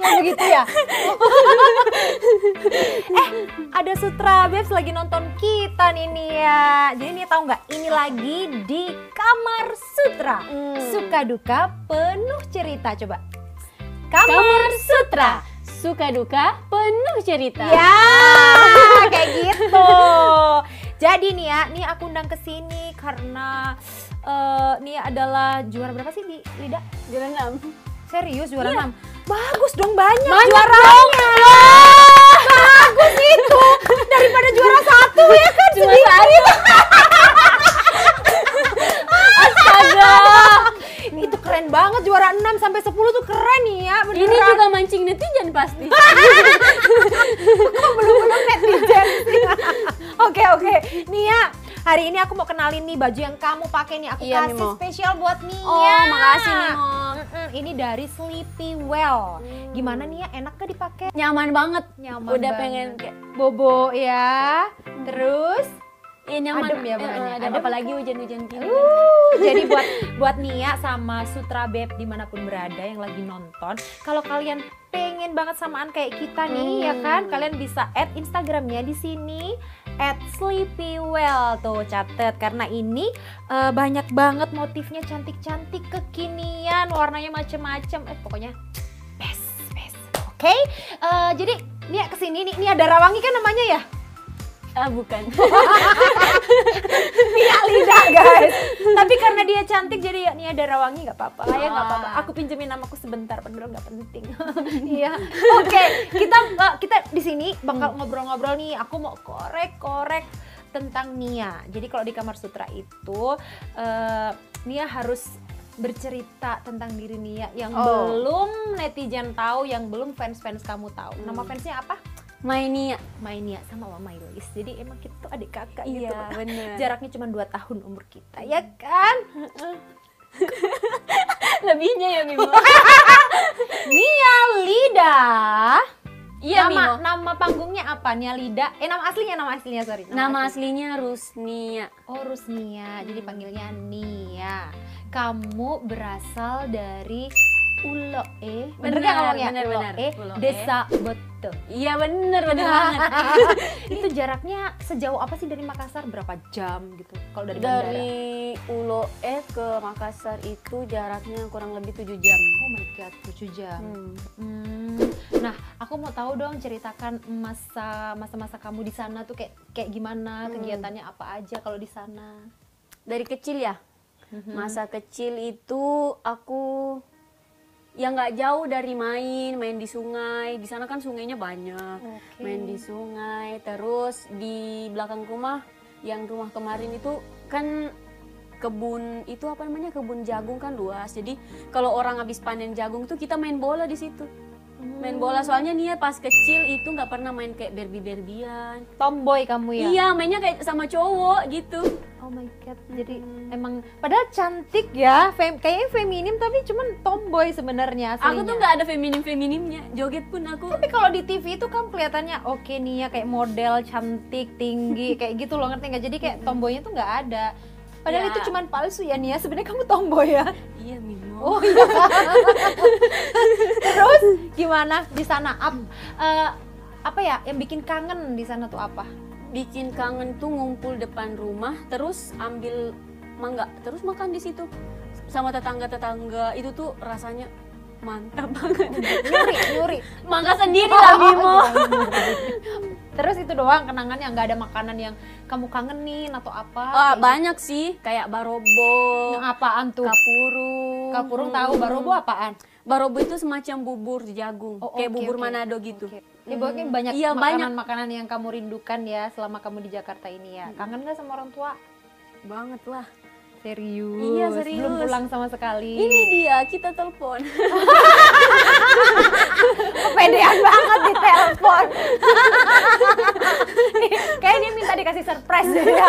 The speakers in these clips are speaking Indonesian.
ya begitu ya. eh, ada Sutra Babes lagi nonton kita nih Nia. Jadi Nia tahu nggak? Ini lagi di Kamar Sutra. Hmm. Suka duka penuh cerita. Coba. Kamar Sutra. Suka duka penuh cerita. Ya, kayak gitu. Jadi nih ya, nih aku undang ke sini karena eh nih adalah juara berapa sih di Lida? Juara enam. Serius juara 6? Bagus dong banyak, Banyak juaranya. Bagus itu daripada kenalin nih baju yang kamu pakai nih. Aku Iya, kasih Mimo. spesial buat Nia. Oh, makasih Mimo. Mm-mm, ini dari Sleepy Well. Hmm. Gimana Nia? Enak gak dipakai? Nyaman banget. Nyaman Udah banget. pengen kayak Bobo ya. Terus Iya nyaman. Adem ya bahannya? adem. Adem apalagi hujan-hujan gini. Uh, jadi buat buat Nia sama Sutra Beb di mana pun berada yang lagi nonton, kalau kalian pengen banget samaan kayak kita nih, Hmm. ya kan? Kalian bisa add Instagramnya di sini at sleepywell tuh catet. Karena ini eh, banyak banget motifnya cantik-cantik kekinian warnanya macem-macem. Eh pokoknya best best. Oke? Eh, jadi Nia ke sini nih. Nia Darawangi kan namanya ya Ah bukan. Nia Lida guys tapi karena dia cantik jadi ya Nia Darawangi nggak apa-apa lah ya nggak apa-apa Ah. aku pinjemin namaku sebentar padahal nggak penting iya oke kita eh, kita di sini bakal ngobrol-ngobrol nih aku mau korek-korek tentang Nia jadi kalau di kamar sutra itu eh, Nia harus bercerita tentang diri Nia yang Oh. belum netizen tahu, yang belum fans-fans kamu tahu. Nama Hmm. fansnya apa? Mainia. Mainia sama Mama Ilis. Jadi emang kita tuh adik kakak Iya, gitu. bener. Jaraknya cuma 2 tahun umur kita, ya kan? Lebihnya ya Mimo. Nia Lida. Iya nama, Mimo. nama panggungnya apa? Nia Lida. Eh nama aslinya, nama aslinya sorry. Nama asli. aslinya Rusnia. Oh Rusnia, jadi panggilnya Nia. Kamu berasal dari Ulo E, bener Bener, nggak ngomongnya? bener, Ulo bener. E, Ulo E. Desa Beto. Iya bener bener banget. itu jaraknya sejauh apa sih dari Makassar? Berapa jam gitu? Kalau dari, bandara? Dari Ulo E ke Makassar itu jaraknya kurang lebih 7 jam. Oh my god, 7 jam. Hmm. Hmm. Nah, aku mau tahu dong ceritakan masa masa-masa kamu di sana tuh kayak kayak gimana, Hmm. kegiatannya apa aja kalau di sana? Dari kecil ya. Mhm. Masa kecil itu aku ya nggak jauh dari main, main di sungai. Di sana kan sungainya banyak. Oke. Main di sungai, terus di belakang rumah yang rumah kemarin itu kan kebun itu apa namanya kebun jagung kan luas. Jadi kalau orang habis panen jagung tuh kita main bola di situ. Main bola soalnya Nia pas kecil itu nggak pernah main kayak berbi-berbian. Tomboy kamu ya? Iya, mainnya kayak sama cowok gitu. Oh my god, jadi Hmm. emang padahal cantik ya, fem, kayaknya feminim tapi cuman tomboy sebenarnya Aku tuh nggak ada feminim-feminimnya. Joget pun aku Tapi kalau di TV itu kan kelihatannya oke nih ya kayak model cantik tinggi kayak gitu loh ngerti nggak? Jadi kayak tomboynya tuh nggak ada. Padahal Ya. itu cuman palsu ya Nia. Sebenarnya kamu tomboy ya. Iya, Mimo. Oh iya. Terus gimana di sana? Ap- eh, apa ya yang bikin kangen di sana tuh apa? bikin kangen tuh ngumpul depan rumah terus ambil mangga terus makan di situ sama tetangga-tetangga itu tuh rasanya mantap banget Nyuri, nyuri. mangga sendiri lah Bimo Terus itu doang kenangan yang nggak ada makanan yang kamu kangenin atau apa? Kayak banyak sih kayak barobo Yang apaan tuh? kapurung Kapurung tahu, barobo apaan? barobo itu semacam bubur jagung Oh, kayak bubur oke. Manado gitu Oke. Ya, pokoknya banyak Iya, banyak. makanan-makanan yang kamu rindukan ya selama kamu di Jakarta ini ya. Kangen nggak sama orang tua? banget lah Serius. Iya, serius. Belum pulang sama sekali. ini dia kita telepon kepedean banget di telepon. Kayak dia minta dikasih surprise ya.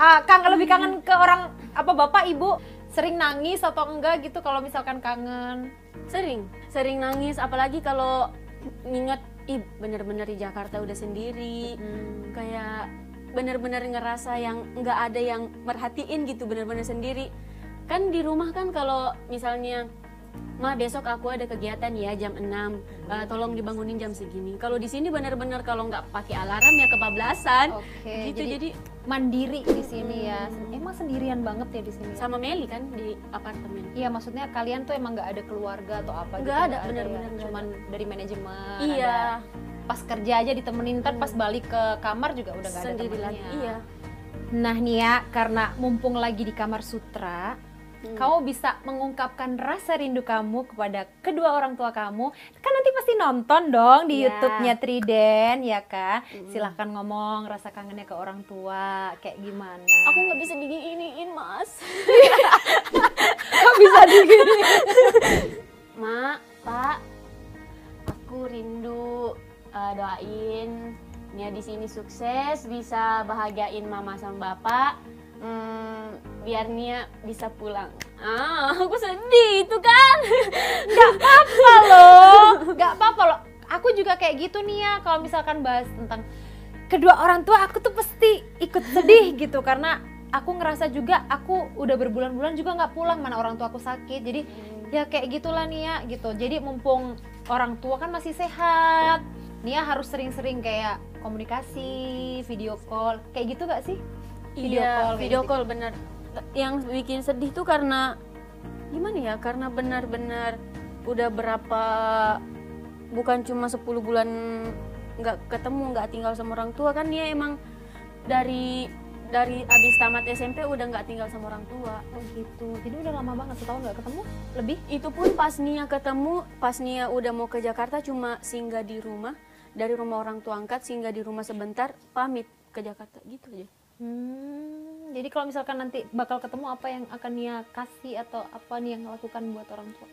Ah, Kang lebih kangen ke orang apa bapak ibu sering nangis atau enggak gitu kalau misalkan kangen. sering sering nangis apalagi kalau nginget ih bener-bener di Jakarta udah sendiri Hmm. kayak bener-bener ngerasa yang nggak ada yang merhatiin gitu bener-bener sendiri kan di rumah kan kalau misalnya Ma besok aku ada kegiatan ya jam 6 Eh, tolong dibangunin jam segini kalau di sini bener-bener kalau nggak pakai alarm ya kebablasan Oke, gitu jadi, jadi, mandiri di sini ya. Emang sendirian banget ya di sini. ya? sama Meli kan di apartemen Iya, maksudnya kalian tuh emang nggak ada keluarga atau apa Nggak gitu? ada, ya? bener-bener nggak Cuman dari manajemen. iya ada. Pas kerja aja ditemenin, ntar pas balik ke kamar juga udah nggak ada sendiri temennya. lagi iya Nah nih ya, karena mumpung lagi di kamar sutra, Hmm. kamu bisa mengungkapkan rasa rindu kamu kepada kedua orang tua kamu. Kan nanti pasti nonton dong di Ya. YouTube-nya Triden, ya kan? Mm. Silahkan ngomong rasa kangennya ke orang tua, kayak gimana? aku nggak bisa diginiin mas Kok bisa digini? Mak, Pak, aku rindu eh, doain Nia di sini sukses, bisa bahagiain Mama sama Bapak. Hmm, biar Nia bisa pulang. Ah, aku sedih itu kan. Gak apa-apa loh, gak apa-apa loh. Aku juga kayak gitu nih ya, kalau misalkan bahas tentang kedua orang tua, aku tuh pasti ikut sedih gitu karena aku ngerasa juga aku udah berbulan-bulan juga nggak pulang mana orang tua aku sakit. Jadi ya kayak gitulah nih ya gitu. Jadi mumpung orang tua kan masih sehat, Nia harus sering-sering kayak komunikasi, video call, kayak gitu gak sih? Video iya, call video gitu. call bener. Yang bikin sedih tuh karena gimana ya? Karena benar-benar udah berapa bukan cuma 10 bulan nggak ketemu, nggak tinggal sama orang tua kan dia emang dari dari abis tamat SMP udah nggak tinggal sama orang tua. Oh gitu. Jadi udah lama banget setahun nggak ketemu? Lebih? Itu pun pas Nia ketemu, pas Nia udah mau ke Jakarta cuma singgah di rumah dari rumah orang tua angkat singgah di rumah sebentar pamit ke Jakarta gitu aja. Hmm, jadi kalau misalkan nanti bakal ketemu apa yang akan Nia kasih atau apa nih yang lakukan buat orang tua?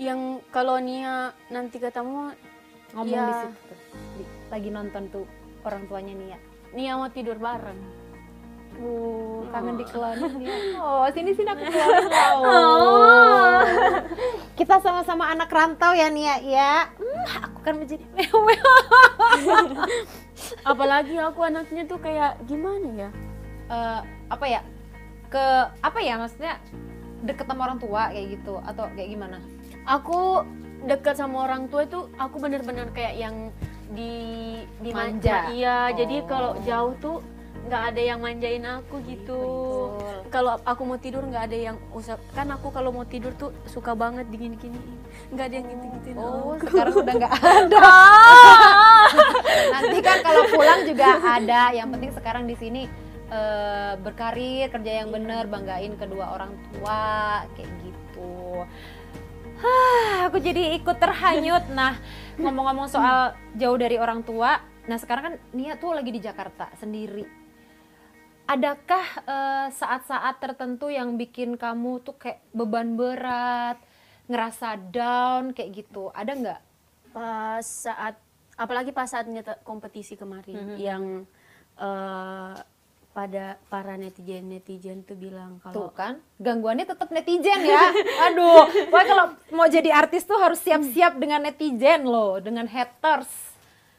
Yang kalau Nia nanti ketemu Ngomong Ya. di situ tuh. Di- lagi nonton tuh orang tuanya Nia. Nia mau tidur bareng. Uh, kangen Oh. di kelana Nia. Oh, sini sini aku kelana. Oh. Kita sama-sama anak rantau ya Nia ya. Aku kan menjadi mewah. Apalagi aku anaknya tuh kayak gimana ya? Eh, apa ya? Ke apa ya maksudnya deket sama orang tua kayak gitu atau kayak gimana? Aku dekat sama orang tua itu aku bener-bener kayak yang di di Manja. Iya, jadi Oh. kalau jauh tuh nggak ada yang manjain aku gitu. Kalau aku mau tidur nggak ada yang usah kan aku kalau mau tidur tuh suka banget dingin gini nggak ada yang gitu gituin Oh, aku. sekarang udah nggak ada. Nanti kan kalau pulang juga ada. Yang penting sekarang di sini eh, berkarir, kerja yang bener, banggain kedua orang tua, kayak gitu. Hah, aku jadi ikut terhanyut. Nah, ngomong-ngomong soal jauh dari orang tua, nah sekarang kan Nia tuh lagi di Jakarta sendiri. Adakah eh, saat-saat tertentu yang bikin kamu tuh kayak beban berat, ngerasa down kayak gitu? Ada nggak? pas saat apalagi pas saat kompetisi kemarin Mhm. yang eh, pada para netizen netizen tuh bilang Tuh kalau kan, gangguannya tetap netizen ya. Aduh, pokoknya kalau mau jadi artis tuh harus siap-siap dengan netizen loh, dengan haters.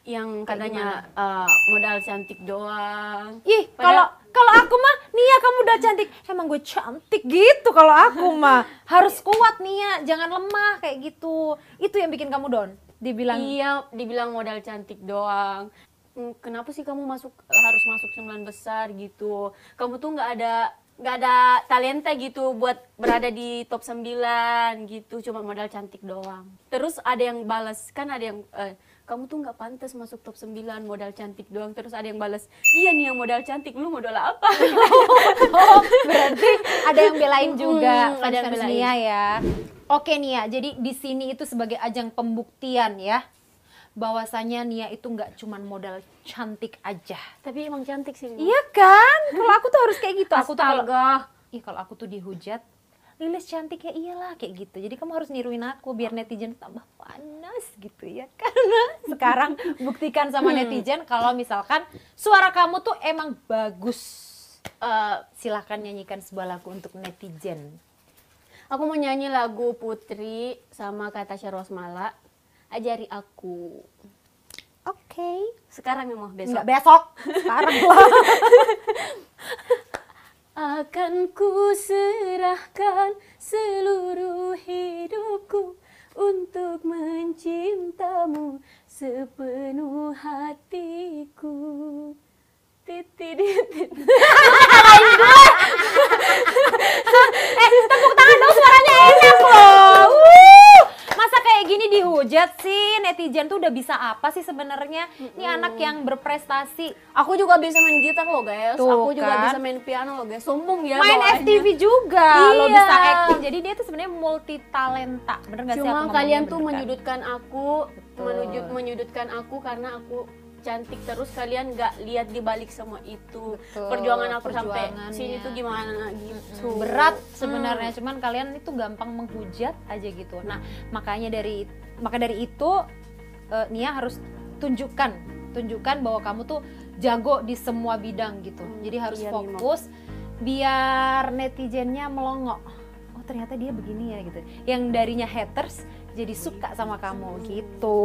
Yang katanya eh, modal cantik doang Ih, Padahal- kalau kalau aku mah Nia kamu udah cantik. Emang gue cantik gitu kalau aku mah. Harus kuat Nia, jangan lemah kayak gitu. Itu yang bikin kamu down. Dibilang iya dibilang modal cantik doang Hmm, kenapa sih kamu masuk harus masuk sembilan besar gitu kamu tuh nggak ada nggak ada talenta gitu buat berada di top 9 gitu cuma modal cantik doang terus ada yang balas kan ada yang eh, kamu tuh nggak pantas masuk top 9 modal cantik doang terus ada yang balas iya nih yang modal cantik lu modal apa Oh, berarti ada yang belain juga Hmm, ada yang fans-fans belain. Nia ya. Oke Nia, jadi di sini itu sebagai ajang pembuktian ya bahwasanya Nia itu nggak cuman modal cantik aja. tapi emang cantik sih Nia. Iya kan? Kalau aku tuh harus kayak gitu. Aku tuh kalau. Ih, kalau aku tuh dihujat, Lilis cantik ya iyalah kayak gitu. Jadi kamu harus niruin aku biar netizen tambah panas gitu ya. Karena sekarang buktikan sama netizen kalau misalkan suara kamu tuh emang bagus. Eh, Silahkan nyanyikan sebuah lagu untuk netizen. Aku mau nyanyi lagu Putri sama kata Rosmala. Ajari aku. Oke. Oke. Sekarang Mimo, besok. Enggak besok. Sekarang lah. Akan ku serahkan seluruh hidupku untuk mencintamu sepenuh hatiku. Tititit. Tepuk tangan dong suaranya enak loh. Gini dihujat sih netizen tuh udah bisa apa sih sebenarnya? Ini anak yang berprestasi. Aku juga bisa main gitar loh guys. Tuh, Aku juga kan. bisa main piano loh guys. Sombong ya Main. FTV juga lo Iya. bisa acting. Jadi dia tuh sebenarnya multi talenta. Bener gak sih? Cuma aku ngomongnya kalian tuh bener kan? menyudutkan aku, Betul. menuju, menyudutkan aku karena aku cantik terus kalian nggak lihat di balik semua itu. Betul, perjuangan aku sampai sini tuh gimana gitu. Berat sebenarnya cuman kalian itu gampang menghujat aja gitu. Nah makanya dari maka dari itu eh, Nia harus tunjukkan tunjukkan bahwa kamu tuh jago di semua bidang gitu. Hmm, jadi harus iya, fokus biar netizennya melongo. Oh ternyata dia begini ya gitu. Yang darinya haters jadi suka sama kamu gitu.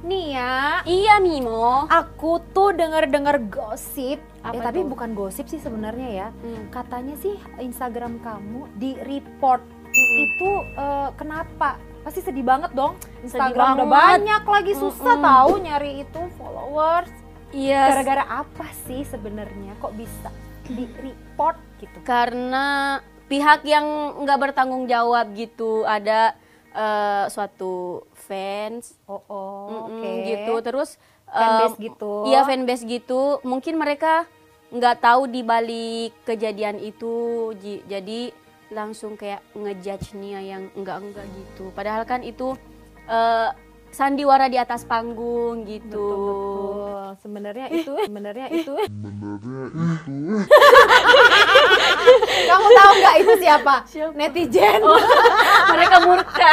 Nia iya Mimo aku tuh denger-denger gosip. Apa ya tapi tuh? bukan gosip sih sebenarnya ya. Hmm. katanya sih Instagram kamu di report. Itu eh, kenapa? Pasti sedih banget dong. Instagram udah banget. banyak lagi susah Mm-mm. tahu nyari itu followers. Iya. Gara-gara apa sih sebenarnya? Kok bisa di report gitu? Karena pihak yang nggak bertanggung jawab gitu. Ada eh, suatu fans oh, oh mm-mm, oke gitu terus fanbase gitu Iya fanbase gitu. Mungkin mereka nggak tahu di balik kejadian itu. Jadi langsung kayak ngejudge Nia yang enggak-enggak gitu. Padahal kan itu eh, sandiwara di atas panggung gitu. betul betul sebenarnya itu sebenarnya itu kamu tahu nggak itu siapa Siapa? netizen mereka murka.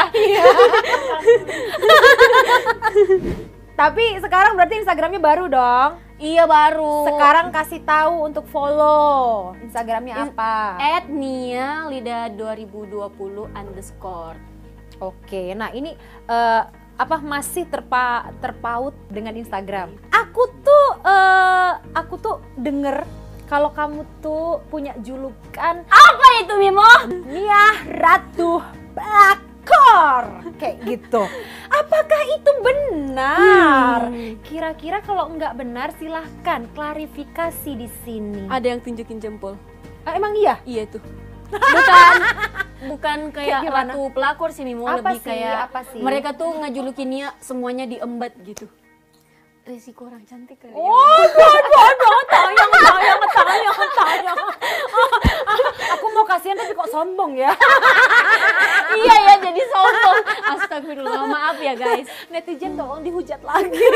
tapi sekarang berarti Instagramnya baru dong iya baru. Sekarang kasih tahu untuk follow Instagramnya In- apa? at Nia Lida 2020 underscore. Oke, nah ini eh, apa masih terpa terpaut dengan Instagram? Aku tuh eh, aku tuh denger kalau kamu tuh punya julukan Apa itu Mimo? Nia Ratu Bakor kayak gitu. Apakah itu benar? Hmm. Kira-kira kalau nggak benar silahkan klarifikasi di sini. Ada yang tunjukin jempol. Ah, emang iya? Iya tuh. Bukan bukan kayak Kayak gimana? ratu pelakor sih Mimo, Apa lebih sih? kayak Apa sih? mereka tuh ngejulukinnya semuanya diembat gitu. Resiko orang cantik kali ya. Oh, aduh, aduh, tayang, tayang, tayang, tayang. Aku mau kasihan tapi kok sombong ya. iya ya jadi sombong. Astagfirullah, maaf ya guys. Netizen tolong dihujat lagi.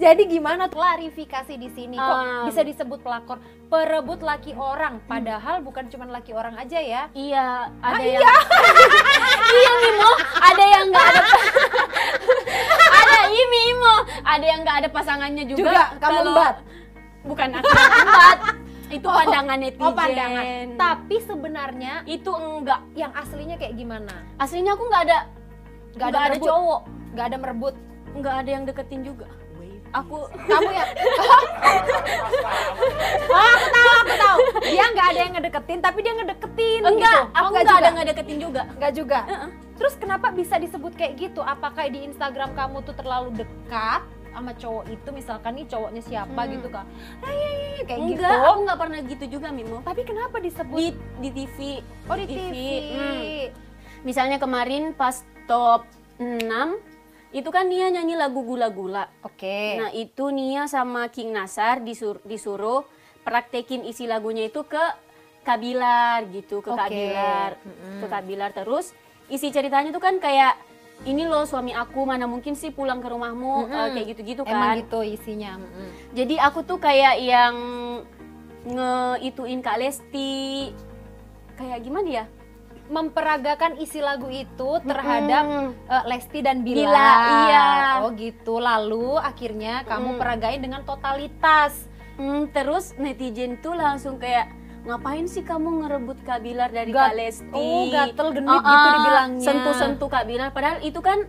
Jadi gimana tuh klarifikasi di sini kok Um. bisa disebut pelakor perebut laki orang padahal bukan cuma laki orang aja ya. Iya, ada yang Iya Mimo, ada yang nggak ada ada iya Mimo, ada yang nggak ada pasangannya juga. Juga kamu Kalau- embat. Bukan aku embat. Itu Oh, pandangan netizen. Oh, pandangan. Tapi sebenarnya itu enggak. yang aslinya kayak gimana? Aslinya aku nggak ada Nggak nggak ada ada, cowok, Gak ada merebut. nggak ada yang deketin juga. Aku Kamu ya? oh, aku tahu, aku tahu. Dia nggak ada yang ngedeketin, tapi dia ngedeketin. enggak, gitu. aku nggak juga. ada ngedeketin juga. Nggak juga. Heeh. Terus kenapa bisa disebut kayak gitu? Apakah di Instagram kamu tuh terlalu dekat sama cowok itu? Misalkan nih cowoknya siapa Hmm. gitu kan? Ah, iya, iya, iya, kayak Enggak, gitu. aku nggak pernah gitu juga Mimo. Tapi kenapa disebut Di di TV. oh di TV? Hmm. Misalnya kemarin pas top 6 itu kan Nia nyanyi lagu gula-gula. Oke. Nah itu Nia sama King Nasar disur- disuruh praktekin isi lagunya itu ke Kabilar gitu, ke Oke. Kabilar, Mm-mm. ke Kabilar terus isi ceritanya tuh kan kayak ini loh suami aku mana mungkin sih pulang ke rumahmu Mm-mm. eh, kayak gitu-gitu Emang kan. gitu isinya. mm-mm. Jadi aku tuh kayak yang ngeituin Kak Lesti kayak gimana ya? Memperagakan isi lagu itu terhadap Mm-mm. eh, Lesti dan Bilar. Bila, iya. Oh gitu. Lalu akhirnya kamu Mm. peragain dengan totalitas. Hmm, terus netizen tuh langsung kayak ngapain sih kamu ngerebut Kak Bilar dari Gat- Kak Lesti? oh, gatel genit Ah, gitu dibilangnya. Sentuh-sentuh Kak Bilar padahal itu kan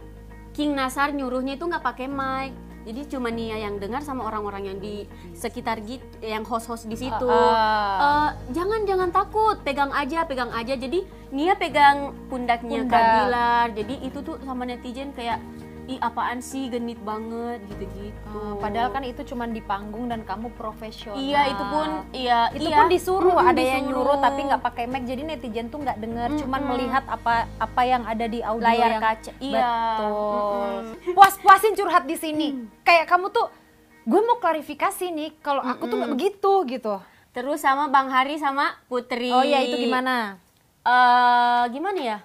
King Nasar nyuruhnya itu nggak pakai mic jadi cuma Nia yang dengar sama orang-orang yang di sekitar gitu yang host-host di situ Ah. Eh, jangan jangan takut pegang aja pegang aja jadi Nia pegang pundaknya Pundak. Kak Bilar jadi itu tuh sama netizen kayak ih apaan sih? Genit banget gitu-gitu. Ah, padahal kan itu cuma di panggung dan kamu profesional. iya itu pun iya itu iya. pun disuruh Mm-mm, ada yang disuruh. nyuruh tapi nggak pakai mic jadi netizen tuh nggak dengar cuman Mm-mm. melihat apa apa yang ada di audio layar yang kaca iya. betul. Mm-mm. puas-puasin curhat di sini. Kayak kamu tuh gue mau klarifikasi nih kalau aku tuh nggak begitu gitu. Terus sama Bang Hari sama Putri. Oh ya itu gimana? Eh gimana ya?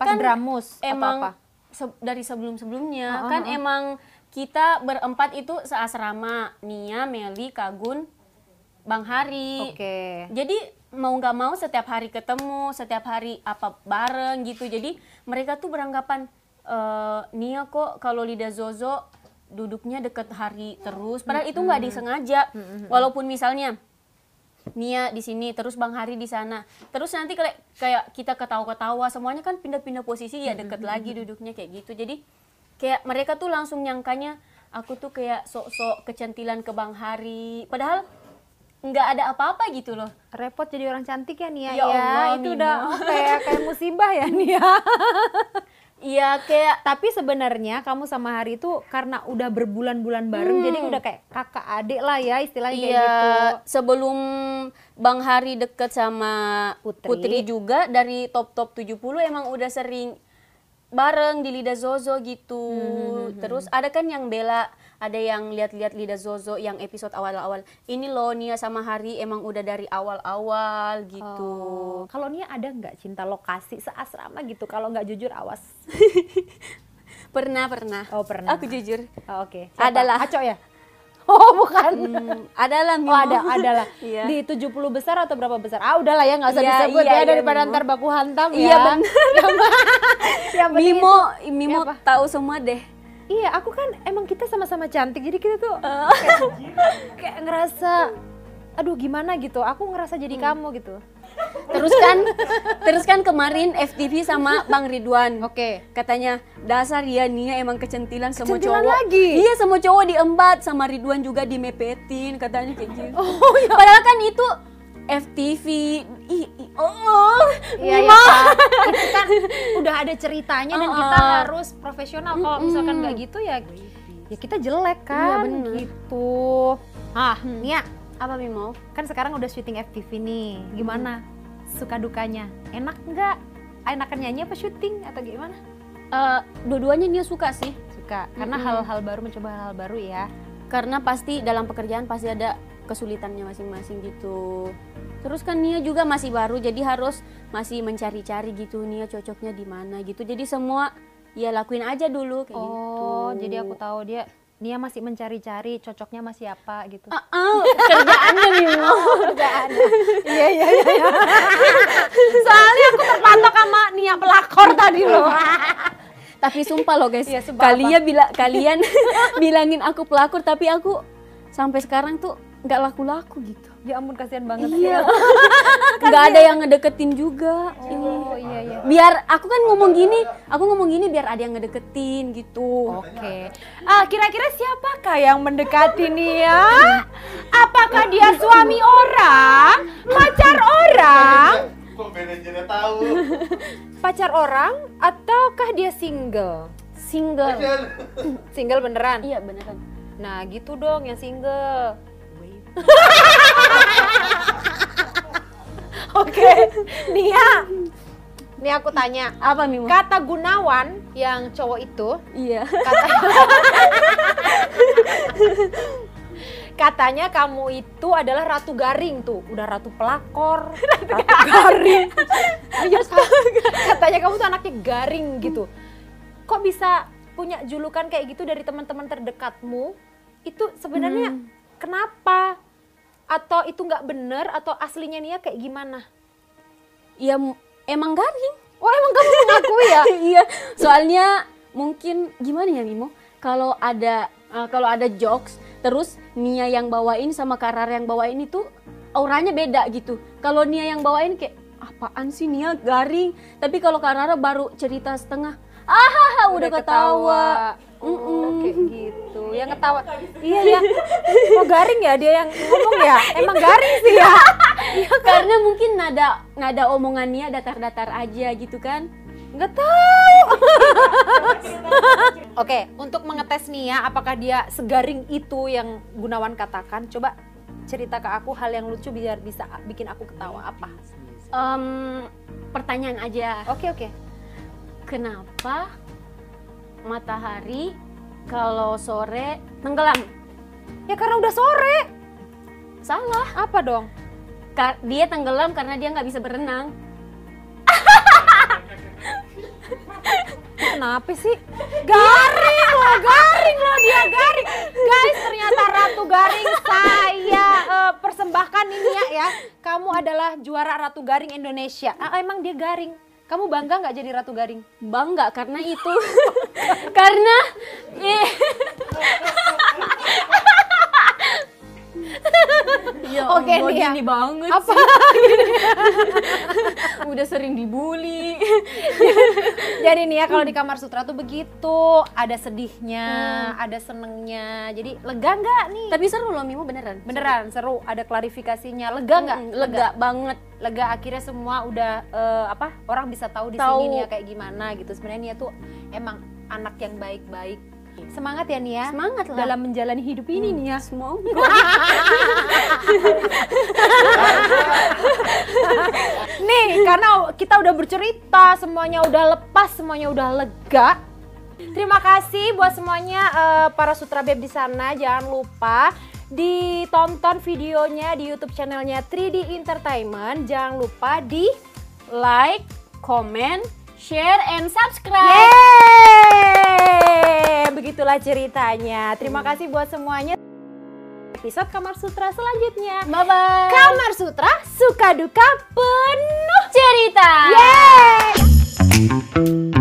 Pas Kan dramus emang atau apa se- dari sebelum-sebelumnya Oh, kan oh, oh. emang kita berempat itu seasrama Nia, Meli, Kagun, Bang Hari. oke Jadi mau nggak mau setiap hari ketemu, setiap hari apa bareng gitu. Jadi mereka tuh beranggapan eh, Nia kok kalau Lida Zozo duduknya deket Hari terus. Padahal itu nggak disengaja. Walaupun misalnya Nia di sini, terus Bang Hari di sana. Terus nanti kayak kayak kita ketawa-ketawa, semuanya kan pindah-pindah posisi ya deket lagi duduknya kayak gitu. Jadi kayak mereka tuh langsung nyangkanya aku tuh kayak sok-sok kecentilan ke Bang Hari. Padahal nggak ada apa-apa gitu loh. repot jadi orang cantik ya Nia Ya ya, Allah, itu Nina. udah kayak kayak musibah ya Nia Iya kayak tapi sebenarnya kamu sama Hari itu karena udah berbulan-bulan bareng jadi udah kayak kakak adik lah ya istilahnya kayak iya gitu sebelum Bang Hari deket sama Putri. Putri, juga dari top top 70 emang udah sering bareng di Lida Zozo gitu. Terus ada kan yang bela, ada yang lihat-lihat Lida Zozo yang episode awal-awal. Ini loh Nia sama Hari emang udah dari awal-awal gitu. Oh, kalau Nia ada nggak cinta lokasi seasrama gitu kalau nggak jujur awas Pernah pernah. oh pernah Aku jujur. Oh, oke Siapa? Adalah. Aco ya oh bukan Hmm, adalah Oh ada, ada lah. Iya. Di 70 besar atau berapa besar? Ah udahlah ya nggak usah Iya, disebut iya, ya iya, daripada Mimo. ntar baku hantam Iya, ya. benar. yang Mimo, itu- Mimo Apa? tahu semua deh. Iya, aku kan emang kita sama-sama cantik, jadi kita tuh Oh. kayak, kayak ngerasa, aduh gimana gitu. Aku ngerasa jadi Hmm. kamu gitu. Terus kan, terus kan kemarin FTV sama Bang Ridwan. Oke. Katanya dasar ya Nia emang kecentilan semua Kecentilan cowok. lagi? Iya semua cowok diembat sama Ridwan juga dimepetin katanya kayak gitu. Oh ya. Padahal kan itu FTV. Ih, ih, oh. Iya, iya. Itu kan udah ada ceritanya dan kita Uh-uh. harus profesional. Kalau misalkan nggak gitu ya, ya kita jelek kan. Iya, bener. Gitu. Ah, Nia, Apa Mimo? kan sekarang udah syuting FTV nih. Gimana? Suka dukanya? Enak nggak? Enakan nyanyi apa syuting atau gimana? Eh, dua-duanya Nia suka sih. Suka. Karena hal-hal baru mencoba hal-hal baru ya. Karena pasti dalam pekerjaan pasti ada kesulitannya masing-masing gitu. Terus kan Nia juga masih baru jadi harus masih mencari-cari gitu Nia cocoknya di mana gitu. Jadi semua ya lakuin aja dulu kayak gitu. Oh, jadi aku tahu dia Nia masih mencari-cari cocoknya masih apa gitu. Ah, ah, kerjaannya Mimo. Kerjaan. Iya iya iya. Soalnya aku terpatok sama Nia pelakor tadi loh. tapi sumpah loh guys, Iya, sumpah kalian bila kalian bilangin aku pelakor tapi aku sampai sekarang tuh nggak laku-laku gitu. Ya ampun kasihan banget. Iya. Nggak ada yang ngedeketin juga. Oh iya iya. Biar aku kan ngomong gini, aku ngomong gini biar ada yang ngedeketin gitu. Oke. Ah, kira-kira siapakah yang mendekati Nia? Apakah dia suami orang? Pacar orang? Kok manajernya tahu? Pacar orang ataukah dia single? Single. Single beneran? Iya beneran. Nah, gitu dong yang single. Oke, Nia. Nih aku tanya, Apa Mimo? kata Gunawan yang cowok itu Iya. kata katanya kamu itu adalah ratu garing tuh. Udah ratu pelakor. Ratu garing. Iya, katanya kamu tuh anaknya garing gitu. Kok bisa punya julukan kayak gitu dari teman-teman terdekatmu? Itu sebenarnya kenapa atau itu nggak bener atau aslinya Nia kayak gimana Iya emang garing. oh emang kamu mengakui ya iya. Soalnya mungkin gimana ya Mimo? Kalau ada eh, kalau ada jokes terus Nia yang bawain sama Karar yang bawain itu auranya beda gitu. Kalau Nia yang bawain kayak apaan sih Nia garing. Tapi kalau Karara baru cerita setengah ah udah, ketawa, Oh, Mm-mm. kayak gitu. Yang ketawa. Iya ya. Oh garing ya dia yang ngomong ya. Emang garing sih ya. karena mungkin nada nada omongannya datar-datar aja gitu kan Nggak tahu. Oke, untuk mengetes nih ya, apakah dia segaring itu yang Gunawan katakan? Coba cerita ke aku hal yang lucu biar bisa bikin aku ketawa apa? Em, pertanyaan aja Oke oke. kenapa matahari kalau sore tenggelam Ya karena udah sore. salah Apa dong? Ka- dia tenggelam karena dia nggak bisa berenang Kenapa sih? Garing loh, garing loh dia garing. Guys, ternyata Ratu Garing saya eh, persembahkan ini ya ya. Kamu adalah juara Ratu Garing Indonesia. Ah, emang dia garing. Kamu bangga nggak jadi Ratu Garing? bangga karena itu karena eh, ya Oke Allah, nih ya. gini banget Apa? udah sering dibully. Jadi nih ya kalau di kamar sutra tuh begitu, ada sedihnya, ada senengnya. Jadi lega nggak nih? tapi seru loh Mimo beneran. Beneran seru, ada klarifikasinya. Lega nggak? Mm, lega? banget. Lega akhirnya semua udah eh, apa orang bisa tahu di Tahu. sini Nia kayak gimana gitu. Sebenarnya Nia tuh emang anak yang baik-baik. Semangat ya Nia? Semangat lah. Dalam menjalani hidup ini Nia. Semoga nih karena kita udah bercerita semuanya udah lepas semuanya udah lega terima kasih buat semuanya eh, para sutra beb di sana jangan lupa ditonton videonya di YouTube channelnya 3D Entertainment jangan lupa di like comment share and subscribe Yeay! Begitulah ceritanya. Terima kasih buat semuanya episode Kamar Sutra selanjutnya. Bye bye. Kamar Sutra suka duka penuh cerita. Yeay.